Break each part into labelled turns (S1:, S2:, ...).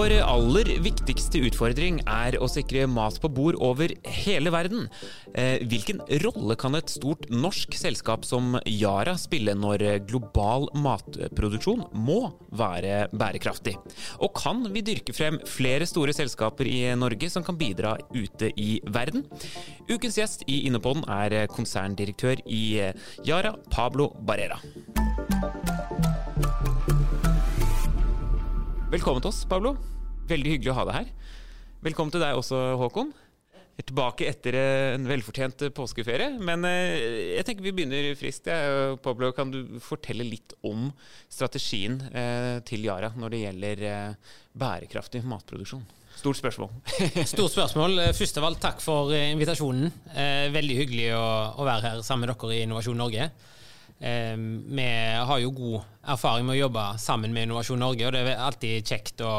S1: Vår aller viktigste utfordring er å sikre mat på bord over hele verden. Eh, hvilken rolle kan et stort norsk selskap som Yara spille når global matproduksjon må være bærekraftig? Og kan vi dyrke frem flere store selskaper i Norge som kan bidra ute i verden? Ukens gjest i Innepodden er konserndirektør i Yara, Pablo Barrera. Velkommen til oss, Pablo. Veldig hyggelig å ha deg her. Velkommen til deg også, Håkon. Jeg er tilbake etter en velfortjent påskeferie. Men eh, jeg tenker vi begynner friskt. Pablo, kan du fortelle litt om strategien eh, til Yara når det gjelder eh, bærekraftig matproduksjon? Stort spørsmål.
S2: Stort spørsmål. Først av alt, takk for invitasjonen. Veldig hyggelig å være her sammen med dere i Innovasjon Norge. Ehm, vi har jo god erfaring med å jobbe sammen med Innovasjon Norge, og det er alltid kjekt å,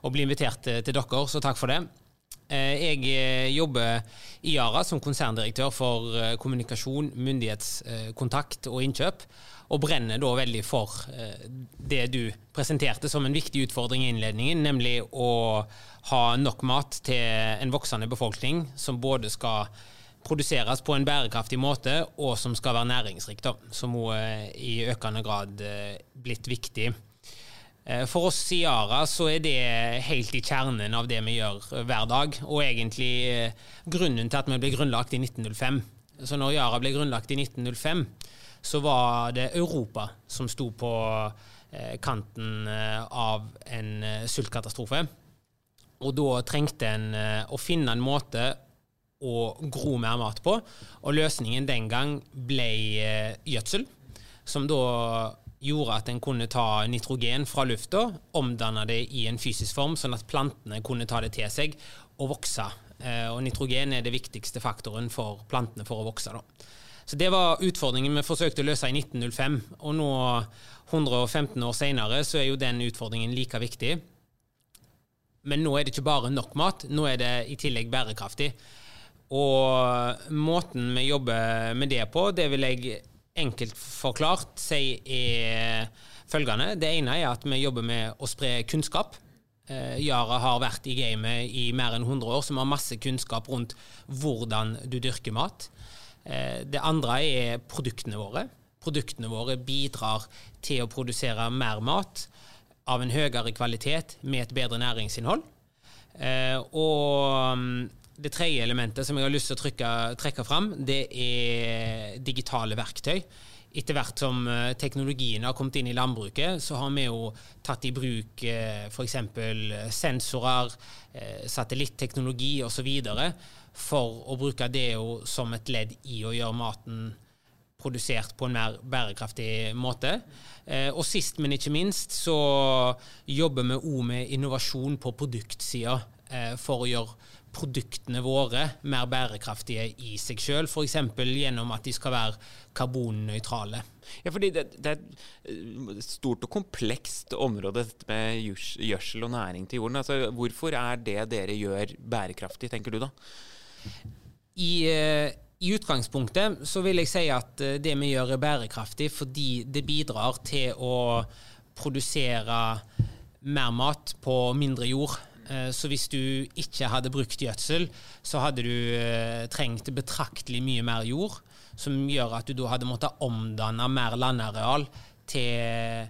S2: å bli invitert til, til dere, så takk for det. Eh, jeg eh, jobber i Yara som konserndirektør for eh, kommunikasjon, myndighetskontakt og innkjøp, og brenner da veldig for det du presenterte som en viktig utfordring i innledningen, nemlig å ha nok mat til en voksende befolkning som både skal produseres på en bærekraftig måte, og som skal være næringsrikt, da, som òg er i økende grad eh, blitt viktig. Eh, for oss i Yara så er det helt i kjernen av det vi gjør hver dag, og egentlig eh, grunnen til at vi ble grunnlagt i 1905. Så når Yara ble grunnlagt i 1905, så var det Europa som sto på kanten av en sultkatastrofe. Og da trengte en å finne en måte å gro mer mat på. Og løsningen den gang ble eh, gjødsel, som da gjorde at en kunne ta nitrogen fra lufta, omdanne det i en fysisk form, sånn at plantene kunne ta det til seg og vokse. Eh, og nitrogen er det viktigste faktoren for plantene for å vokse. da. Så Det var utfordringen vi forsøkte å løse i 1905. Og nå, 115 år senere, så er jo den utfordringen like viktig. Men nå er det ikke bare nok mat, nå er det i tillegg bærekraftig. Og måten vi jobber med det på, det vil jeg enkelt forklart si er følgende. Det ene er at vi jobber med å spre kunnskap. Eh, Yara har vært i gamet i mer enn 100 år, så vi har masse kunnskap rundt hvordan du dyrker mat. Eh, det andre er produktene våre. Produktene våre bidrar til å produsere mer mat av en høyere kvalitet med et bedre næringsinnhold. Eh, og det tredje elementet som jeg har lyst til å trykke, trekke fram, det er digitale verktøy. Etter hvert som eh, teknologien har kommet inn i landbruket, så har vi jo tatt i bruk eh, f.eks. sensorer, eh, satellitteknologi osv. for å bruke det jo som et ledd i å gjøre maten produsert på en mer bærekraftig måte. Og sist, men ikke minst, så jobber vi òg med innovasjon på produktsida for å gjøre produktene våre mer bærekraftige i seg sjøl, f.eks. gjennom at de skal være karbonnøytrale.
S1: Ja, fordi det, det, er et stort og komplekst område dette med gjødsel og næring til jorden. Altså, hvorfor er det dere gjør bærekraftig, tenker du da?
S2: I, eh, I utgangspunktet så vil jeg si at eh, det vi gjør er bærekraftig fordi det bidrar til å produsere mer mat på mindre jord. Eh, så hvis du ikke hadde brukt gjødsel, så hadde du eh, trengt betraktelig mye mer jord, som gjør at du da hadde måttet omdanne mer landareal til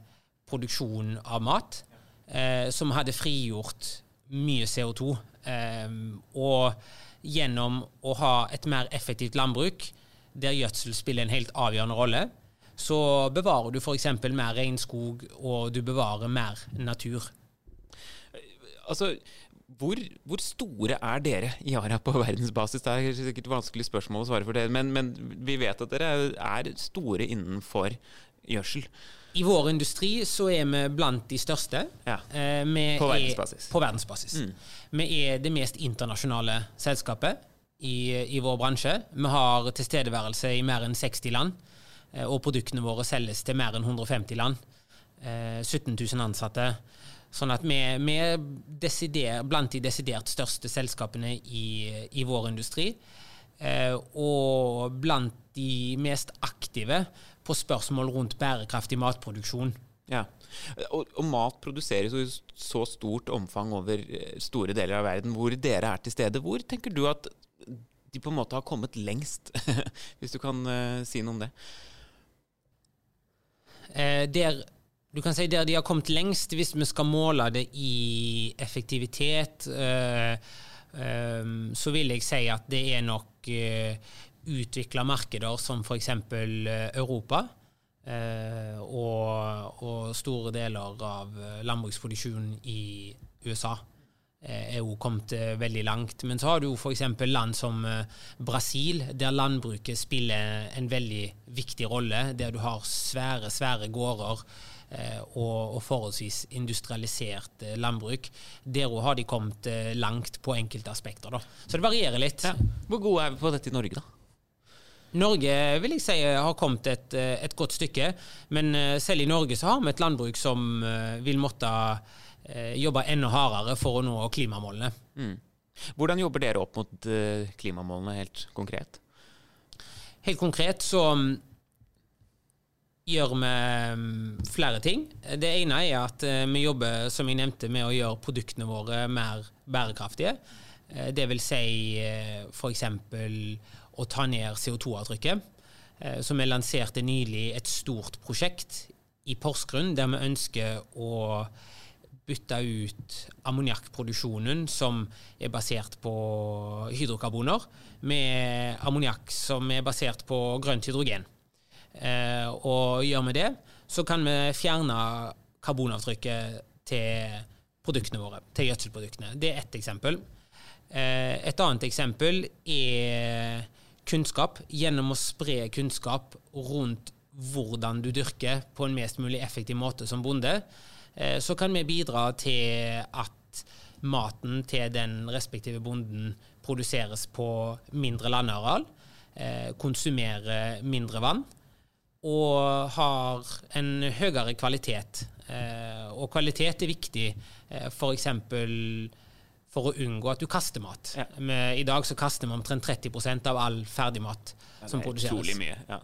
S2: produksjon av mat, eh, som hadde frigjort mye CO2. Og gjennom å ha et mer effektivt landbruk, der gjødsel spiller en helt avgjørende rolle, så bevarer du f.eks. mer regnskog, og du bevarer mer natur.
S1: Altså, hvor, hvor, store er dere i Yara på verdensbasis? Det er sikkert et vanskelig spørsmål å svare for det, men, men vi vet at dere er store innenfor gjødsel.
S2: I vår industri så er vi blant de største.
S1: Ja, eh, på verdensbasis.
S2: På verdensbasis. Mm. Vi er det mest internasjonale selskapet i, i, vår bransje. Vi har tilstedeværelse i mer enn 60 land, eh, og produktene våre selges til mer enn 150 land. 17 eh, 000 ansatte. Sånn at vi, vi er blant de desidert største selskapene i, i vår industri. Eh, og blant de mest aktive på spørsmål rundt bærekraftig matproduksjon.
S1: Ja, og, og, mat produseres i så stort omfang over eh, store deler av verden hvor dere er til stede. Hvor tenker du at de på en måte har kommet lengst, hvis du kan uh, si noe om det?
S2: Eh, der, du kan si der de har kommet lengst, hvis vi skal måle det i effektivitet, eh, eh, så vil jeg si at det er nok eh, utvikla markeder som f.eks. Europa. Eh, og, og, store deler av landbruksproduksjonen i USA er jo kommet veldig langt. Men så har du f.eks. land som Brasil, der landbruket spiller en veldig viktig rolle. Der du har svære, svære gårder og, og forholdsvis industrialisert landbruk. Der òg har de kommet langt på enkelte aspekter. Da. Så det varierer litt. Ja.
S1: Hvor gode er vi på dette i Norge, da?
S2: Norge vil jeg si har kommet et, et, godt stykke, men eh, selv i Norge så har vi et landbruk som eh, vil måtte eh, jobbe enda hardere for å nå klimamålene. Mm.
S1: Hvordan jobber dere opp mot klimamålene helt konkret?
S2: Helt konkret så mm, gjør vi mm, flere ting. Det ene er at vi jobber som jeg nevnte, med å gjøre produktene våre mer bærekraftige. Det vil si f.eks å ta ned CO2-avtrykket. Eh, så vi lanserte nylig et stort prosjekt i Porsgrunn der vi ønsker å bytte ut ammoniakkproduksjonen, som er basert på hydrokarboner, med ammoniakk som er basert på grønt hydrogen. Eh, og gjør vi det, så kan vi fjerne karbonavtrykket til produktene våre, til gjødselproduktene. Det er ett eksempel. Eh, et annet eksempel er kunnskap gjennom å spre kunnskap rundt hvordan du dyrker på en mest mulig effektiv måte som bonde, eh, så kan vi bidra til at maten til den respektive bonden produseres på mindre landareal, konsumerer mindre vann og har en høyere kvalitet. Eh, og kvalitet er viktig, f.eks for å unngå at du kaster mat. Ja. I dag så kaster vi omtrent 30% av all ferdigmat som produseres.
S1: Utrolig mye, ja.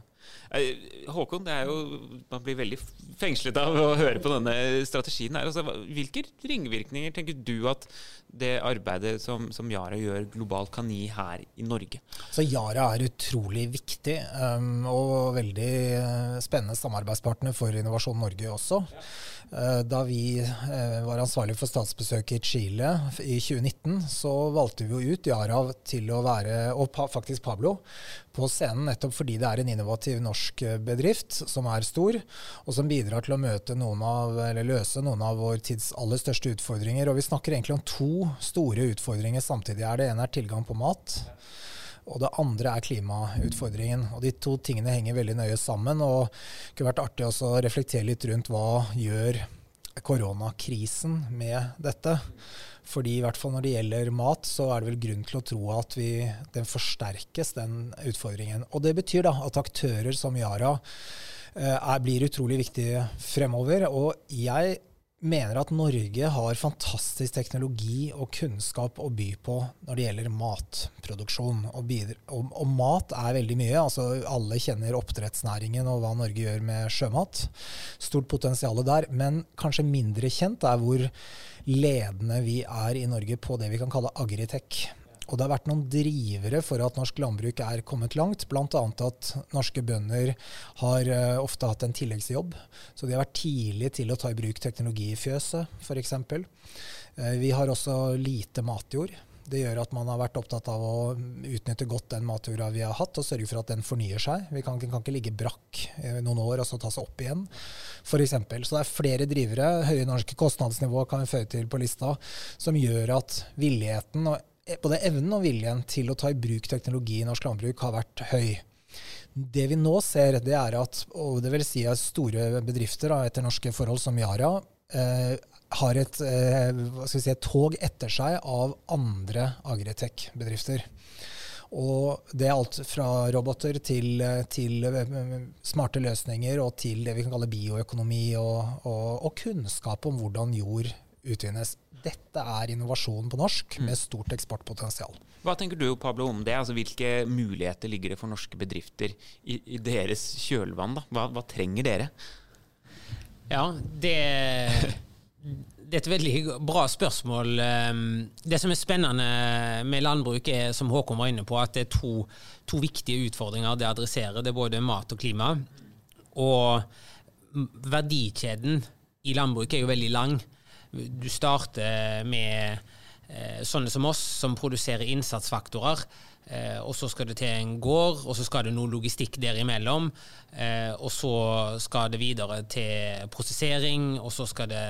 S1: Eh, Håkon, det er jo, man blir veldig fengslet av å høre på denne strategien. her. Altså, hvilke ringvirkninger tenker du at det arbeidet som, som, Yara gjør globalt, kan gi her i Norge?
S3: Så Yara er utrolig viktig um, og veldig eh, spennende samarbeidspartner for Innovasjon Norge også. Ja. Uh, da vi uh, var ansvarlig for statsbesøket i Chile i 2019, så valgte vi jo ut Yara til å være, og faktisk Pablo, på scenen nettopp fordi det er en innovativ norsk eh, bedrift som er stor, og som bidrar til å møte noen av, eller løse noen av vår tids aller største utfordringer. Og vi snakker egentlig om to store utfordringer samtidig. Det ene er tilgang på mat. Og det andre er klimautfordringen. Og de to tingene henger veldig nøye sammen. Og det kunne vært artig å reflektere litt rundt hva gjør koronakrisen med dette. Fordi i hvert fall når det gjelder mat, så er det vel grunn til å tro at vi, den forsterkes, den utfordringen. Og det betyr da at aktører som Yara eh, er, blir utrolig viktige fremover. Og jeg mener at Norge har fantastisk teknologi og kunnskap å by på når det gjelder matproduksjon. Og, og, og, mat er veldig mye. Altså, alle kjenner oppdrettsnæringen og hva Norge gjør med sjømat. Stort potensial der. Men kanskje mindre kjent er hvor ledende vi er i Norge på det vi kan kalle agritech. Og det har vært noen drivere for at norsk landbruk er kommet langt. Bl.a. at norske bønder har uh, ofte hatt en tilleggsjobb. Så de har vært tidlig til å ta i bruk teknologi i fjøset, f.eks. Uh, eh, vi har også lite matjord. Det gjør at man har vært opptatt av å utnytte godt den matjorda vi har hatt, og sørge for at den fornyer seg. Vi kan, kan ikke ligge brakk i noen år og så ta seg opp igjen, f.eks. Så det er flere drivere. Høye norske kostnadsnivå kan vi føre til på lista, som gjør at villigheten og Eh, både evnen og viljen til å ta i bruk teknologi i norsk landbruk har vært høy. Det vi nå ser, det er at og det vil si at store bedrifter da, etter norske forhold som Yara eh, har et, eh, si, et, tog etter seg av andre agritech-bedrifter. Og det er alt fra roboter til, til, eh, smarte løsninger og til det vi kan kalle bioøkonomi og, og, og kunnskap om hvordan jord utvinnes. Dette er innovasjon på norsk mm. med stort eksportpotensial.
S1: Hva tenker du Pablo, om det? Altså, hvilke muligheter ligger det for norske bedrifter i, i deres kjølvann? Hva, hva, trenger dere?
S2: Ja, det, det er et veldig bra spørsmål. Ehm, det som er spennende med landbruk, er som Håkon var inne på, at det er to, to viktige utfordringer det adresserer. Det er både mat og klima. Og verdikjeden i landbruk er jo veldig lang. Du starter med eh, sånne som oss, som produserer innsatsfaktorer. Eh, og så skal det til en gård, og så skal det noe logistikk derimellom. Eh, og så skal det videre til prosessering, og så skal det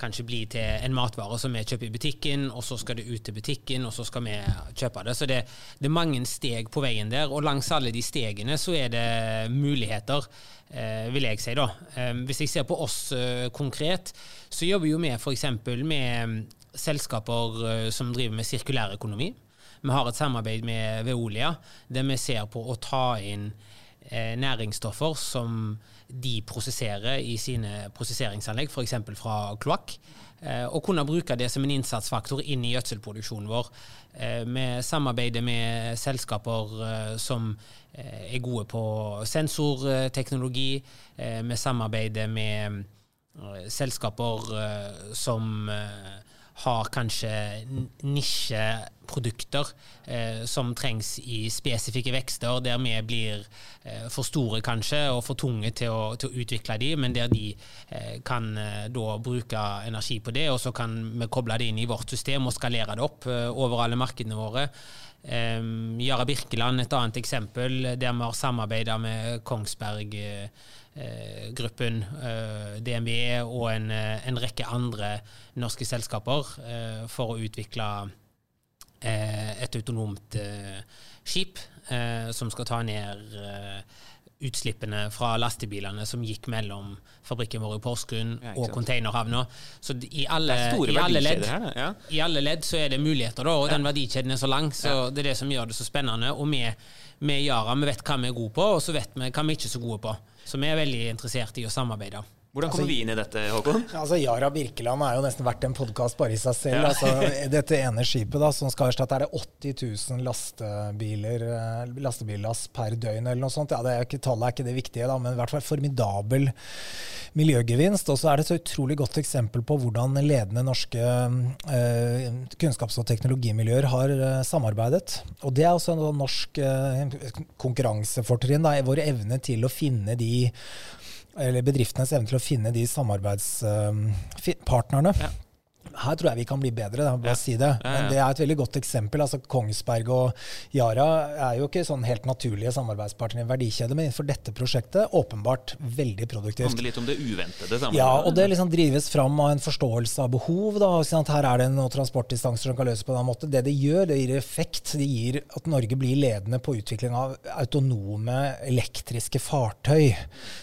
S2: kanskje bli til en matvare som vi kjøper i butikken, og så skal det ut til butikken, og så skal vi kjøpe det. Så det, det er mange steg på veien der, og langs alle de stegene så er det muligheter. Eh, vil jeg si da. Eh, hvis jeg ser på oss eh, konkret, så jobber jo vi f.eks. med selskaper eh, som driver med sirkulær økonomi. Vi har et samarbeid med Veolia der vi ser på å ta inn eh, næringsstoffer som de prosesserer i sine prosesseringsanlegg, f.eks. fra kloakk. Eh, og kunne bruke det som en innsatsfaktor inn i gjødselproduksjonen vår. Eh, vi samarbeider med selskaper som er gode på sensorteknologi. Vi samarbeider med selskaper som har kanskje nisjeprodukter eh, som trengs i spesifikke vekster, der vi blir eh, for store kanskje og for tunge til å, til å utvikle de, men der de eh, kan eh, da bruke energi på det, og så kan vi koble det inn i vårt system og skalere det opp eh, over alle markedene våre. Jara Yara Birkeland, et annet eksempel, der vi har samarbeida med Kongsberg. Eh, gruppen, eh, DNV og en, eh, en, rekke andre norske selskaper for å utvikle et autonomt skip som skal ta ned utslippene fra lastebilene som gikk mellom fabrikken vår i Porsgrunn ja, og containerhavna. Så i alle, i, alle ledd, her, ja. i alle, ledd, så er det muligheter, da, og ja. den verdikjeden er så lang. Så det er det som gjør det så spennende. Og vi med Yara vi vet hva vi er gode på, og så vet vi hva vi ikke er så gode på. Så vi er veldig interessert i å samarbeide.
S1: Hvordan kommer altså, vi inn i dette, Håkon?
S3: Altså, Yara Birkeland er jo nesten verdt en podkast bare i seg selv. Ja. Altså, dette ene skipet da, som skal erstatte, er det 80 000 lastebiler, eh, lastebillass per døgn eller noe sånt. Ja, det er ikke, Tallet er ikke det viktige, da, men i hvert fall formidabel miljøgevinst. Og så er det et utrolig godt eksempel på hvordan ledende norske eh, kunnskaps- og teknologimiljøer har eh, samarbeidet. Og det er også en norsk eh, konkurransefortrinn, vår evne til å finne de eller bedriftenes evne til å finne de samarbeidspartnerne. Ja her tror jeg vi kan bli bedre, da, bare ja. si det. Men det er et veldig godt eksempel. altså Kongsberg og Yara er jo ikke sånn helt naturlige samarbeidspartnere i verdikjede, men innenfor dette prosjektet åpenbart veldig produktivt. Det
S1: handler litt om det uventede samarbeidet?
S3: Ja, og det liksom drives fram av en forståelse av behov. da, Her er det noen transportdistanser som kan løses på den måten. Det det gjør, det gir effekt. Det gir at Norge blir ledende på utvikling av autonome elektriske fartøy.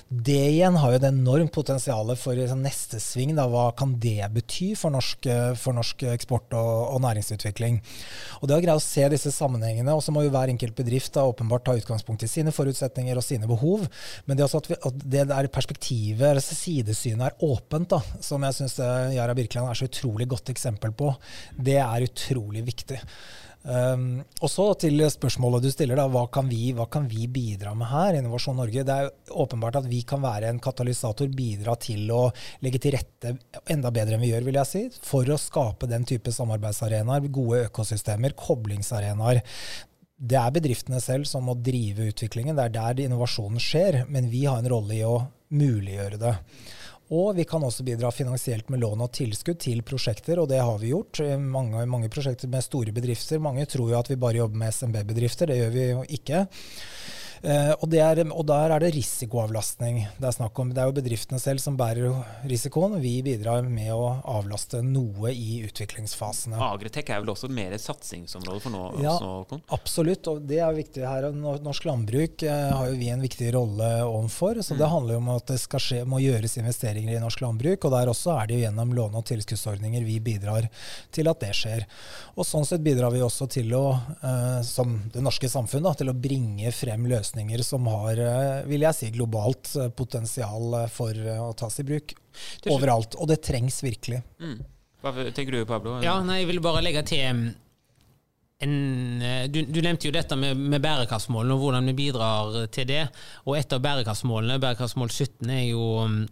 S3: Det igjen har jo et enormt potensial for liksom, neste sving. da, Hva kan det bety for norsk norsk, for norsk eksport og, og, næringsutvikling. Og Det å greie å se disse sammenhengene, og så må jo hver enkelt bedrift da åpenbart ta utgangspunkt i sine forutsetninger og sine behov, men det, at, vi, at det der perspektivet, sidesynet, er åpent, da, som jeg syns Yara Birkeland er så utrolig godt eksempel på, det er utrolig viktig. Um, og så til spørsmålet du stiller, da, hva kan, vi, hva kan vi bidra med her? Innovasjon Norge. Det er åpenbart at vi kan være en katalysator, bidra til å legge til rette enda bedre enn vi gjør, vil jeg si, for å skape den type samarbeidsarenaer, gode økosystemer, koblingsarenaer. Det er bedriftene selv som må drive utviklingen. Det er der innovasjonen skjer, men vi har en rolle i å muliggjøre det. Og vi kan også bidra finansielt med lån og tilskudd til prosjekter, og det har vi gjort. Mange, mange prosjekter med store bedrifter. Mange tror jo at vi bare jobber med SMB-bedrifter, det gjør vi jo ikke. Uh, og, er, og, der er det risikoavlastning det er snakk om. Det er jo bedriftene selv som bærer risikoen. Vi bidrar med å avlaste noe i utviklingsfasene.
S1: Agritech er vel også mer et satsingsområde for nå?
S3: Ja,
S1: også,
S3: absolutt. Og det er viktig her. Norsk landbruk uh, har jo vi en viktig rolle overfor. Så mm. det handler jo om at det skal skje, må gjøres investeringer i norsk landbruk. Og der også er det jo gjennom låne- og tilskuddsordninger vi bidrar til at det skjer. Og sånn sett bidrar vi også til å, uh, som det norske samfunn, da, til å bringe frem løsninger løsninger som har, eh, vil jeg si, globalt eh, potensial eh, for å tas i bruk overalt. Og det trengs virkelig. Mm.
S1: Hva tenker du, Pablo?
S2: Ja, nei, Jeg vil bare legge til en, du, du, nevnte jo dette med, med, bærekraftsmålene og hvordan vi bidrar til det. Og et av bærekraftsmålene, bærekraftsmål 17, er jo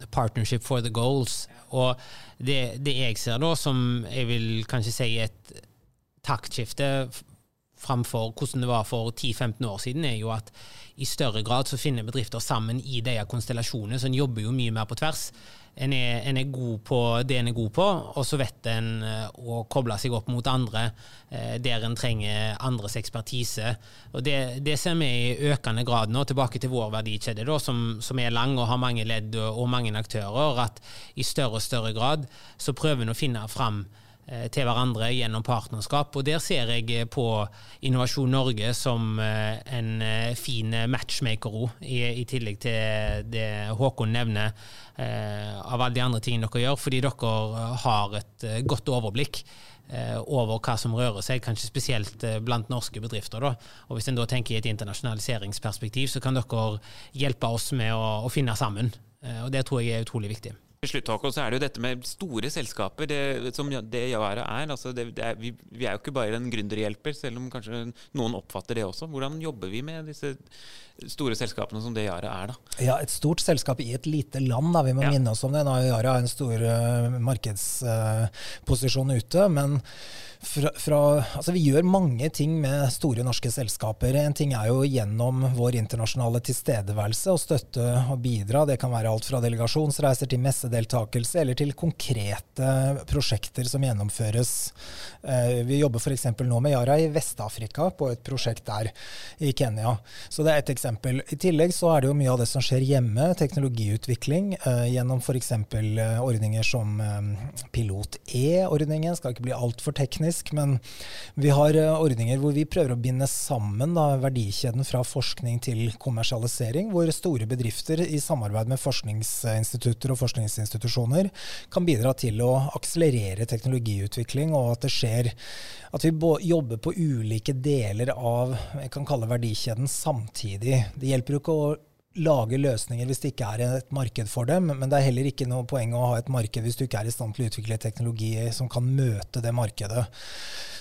S2: 'Partnership for the Goals'. Og det, det jeg ser da, som jeg vil kanskje si et taktskifte framfor hvordan det var for 10-15 år siden, er jo at i større grad så finner bedrifter sammen i de konstellasjonene, så en jobber jo mye mer på tvers. En er, en er, god på det en er god på, og så vet en eh, å koble seg opp mot andre eh, der en trenger andres ekspertise. Og Det, det ser vi i økende grad nå, tilbake til vår verdikjede, da, som, som, er lang og har mange ledd og, og mange aktører, at i større og større grad så prøver en å finne fram til hverandre gjennom partnerskap. Og Der ser jeg på Innovasjon Norge som eh, en eh, fin matchmaker òg, i, i, tillegg til det Håkon nevner av alle de andre tingene dere gjør, fordi dere har et godt overblikk over hva som rører seg, kanskje spesielt blant norske bedrifter. Da. Og Hvis en da tenker i et internasjonaliseringsperspektiv, så kan dere hjelpe oss med å, å finne sammen. Og Det tror jeg er utrolig viktig.
S1: Til slutt Håkon, så er det jo dette med store selskaper, det, som det Yara er. Altså det, det er vi, vi, er jo ikke bare en gründerhjelper, selv om kanskje noen oppfatter det også. Hvordan jobber vi med disse store selskapene som det Yara er, da?
S3: Ja, Et stort selskap i et lite land, da. vi må ja. minne oss om det. Nå har Yara en stor uh, markedsposisjon uh, ute. men fra, fra, altså vi gjør mange ting med store norske selskaper. En ting er jo gjennom vår internasjonale tilstedeværelse å støtte og bidra. Det kan være alt fra delegasjonsreiser til messedeltakelse, eller til konkrete prosjekter som gjennomføres. Eh, vi jobber f.eks. nå med Yara i Vest-Afrika, på et prosjekt der i Kenya. Så det er et eksempel. I tillegg så er det jo mye av det som skjer hjemme, teknologiutvikling, eh, gjennom f.eks. Eh, ordninger som Pilot-E-ordningen. Skal ikke bli altfor teknisk men vi har ordninger hvor vi prøver å binde sammen da, verdikjeden fra forskning til kommersialisering, hvor store bedrifter i samarbeid med forskningsinstitutter og forskningsinstitusjoner kan bidra til å akselerere teknologiutvikling, og at det skjer at vi jobber på ulike deler av jeg kan kalle verdikjeden samtidig. Det hjelper jo ikke å lage løsninger hvis det ikke er et marked for dem. Men det er heller ikke noe poeng å ha et marked hvis du ikke er i stand til å utvikle teknologi som kan møte det markedet.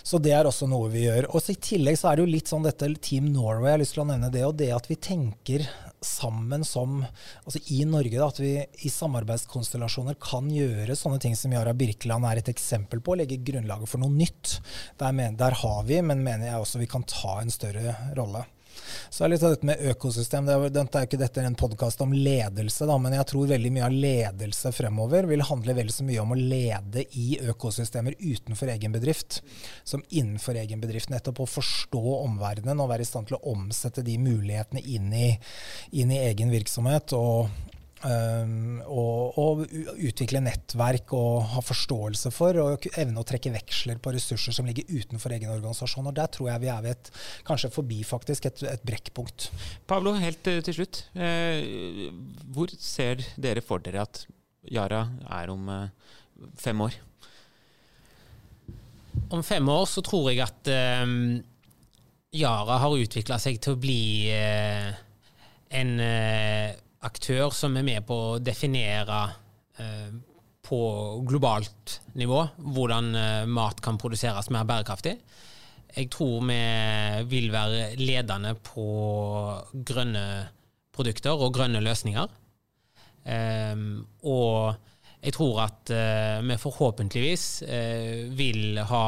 S3: Så det er også noe vi gjør. Og I tillegg så er det jo litt sånn dette Team Norway, jeg har lyst til å nevne det. Og det at vi tenker sammen som altså i Norge, da, at vi i samarbeidskonstellasjoner kan gjøre sånne ting som Yara Birkeland er et eksempel på, legge grunnlaget for noe nytt. Der, der har vi, men mener jeg også vi kan ta en større rolle. Så er litt av dette med økosystem. Det er, dette er ikke dette en podkast om ledelse, da, men jeg tror veldig mye av ledelse fremover vil handle vel så mye om å lede i økosystemer utenfor egen bedrift som innenfor egen bedrift. Nettopp å forstå omverdenen og være i stand til å omsette de mulighetene inn i, inn i egen virksomhet. og Um, og, og, utvikle nettverk og ha forståelse for og evne å trekke veksler på ressurser som ligger utenfor egen organisasjon. og Der tror jeg vi er ved et, kanskje forbi faktisk, et, et brekkpunkt.
S1: Pablo, helt uh, til slutt. Eh, hvor ser dere for dere at Yara er om eh, fem år?
S2: Om fem år så tror jeg at Yara har utvikla seg til å bli en aktør som er med på å definere eh, på globalt nivå hvordan eh, mat kan produseres mer bærekraftig. Jeg tror vi vil være ledende på grønne produkter og grønne løsninger. Um, og jeg tror at uh, vi forhåpentligvis vil ha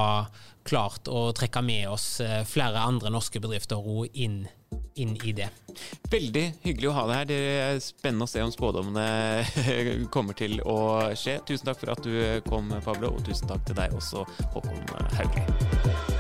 S2: klart å trekke med oss flere andre norske bedrifter inn inn i det.
S1: Veldig hyggelig å ha deg her. Det er spennende å se om spådommene kommer til å skje. Tusen takk for at du kom, Pablo, og tusen takk til deg også, Håkon Haugli.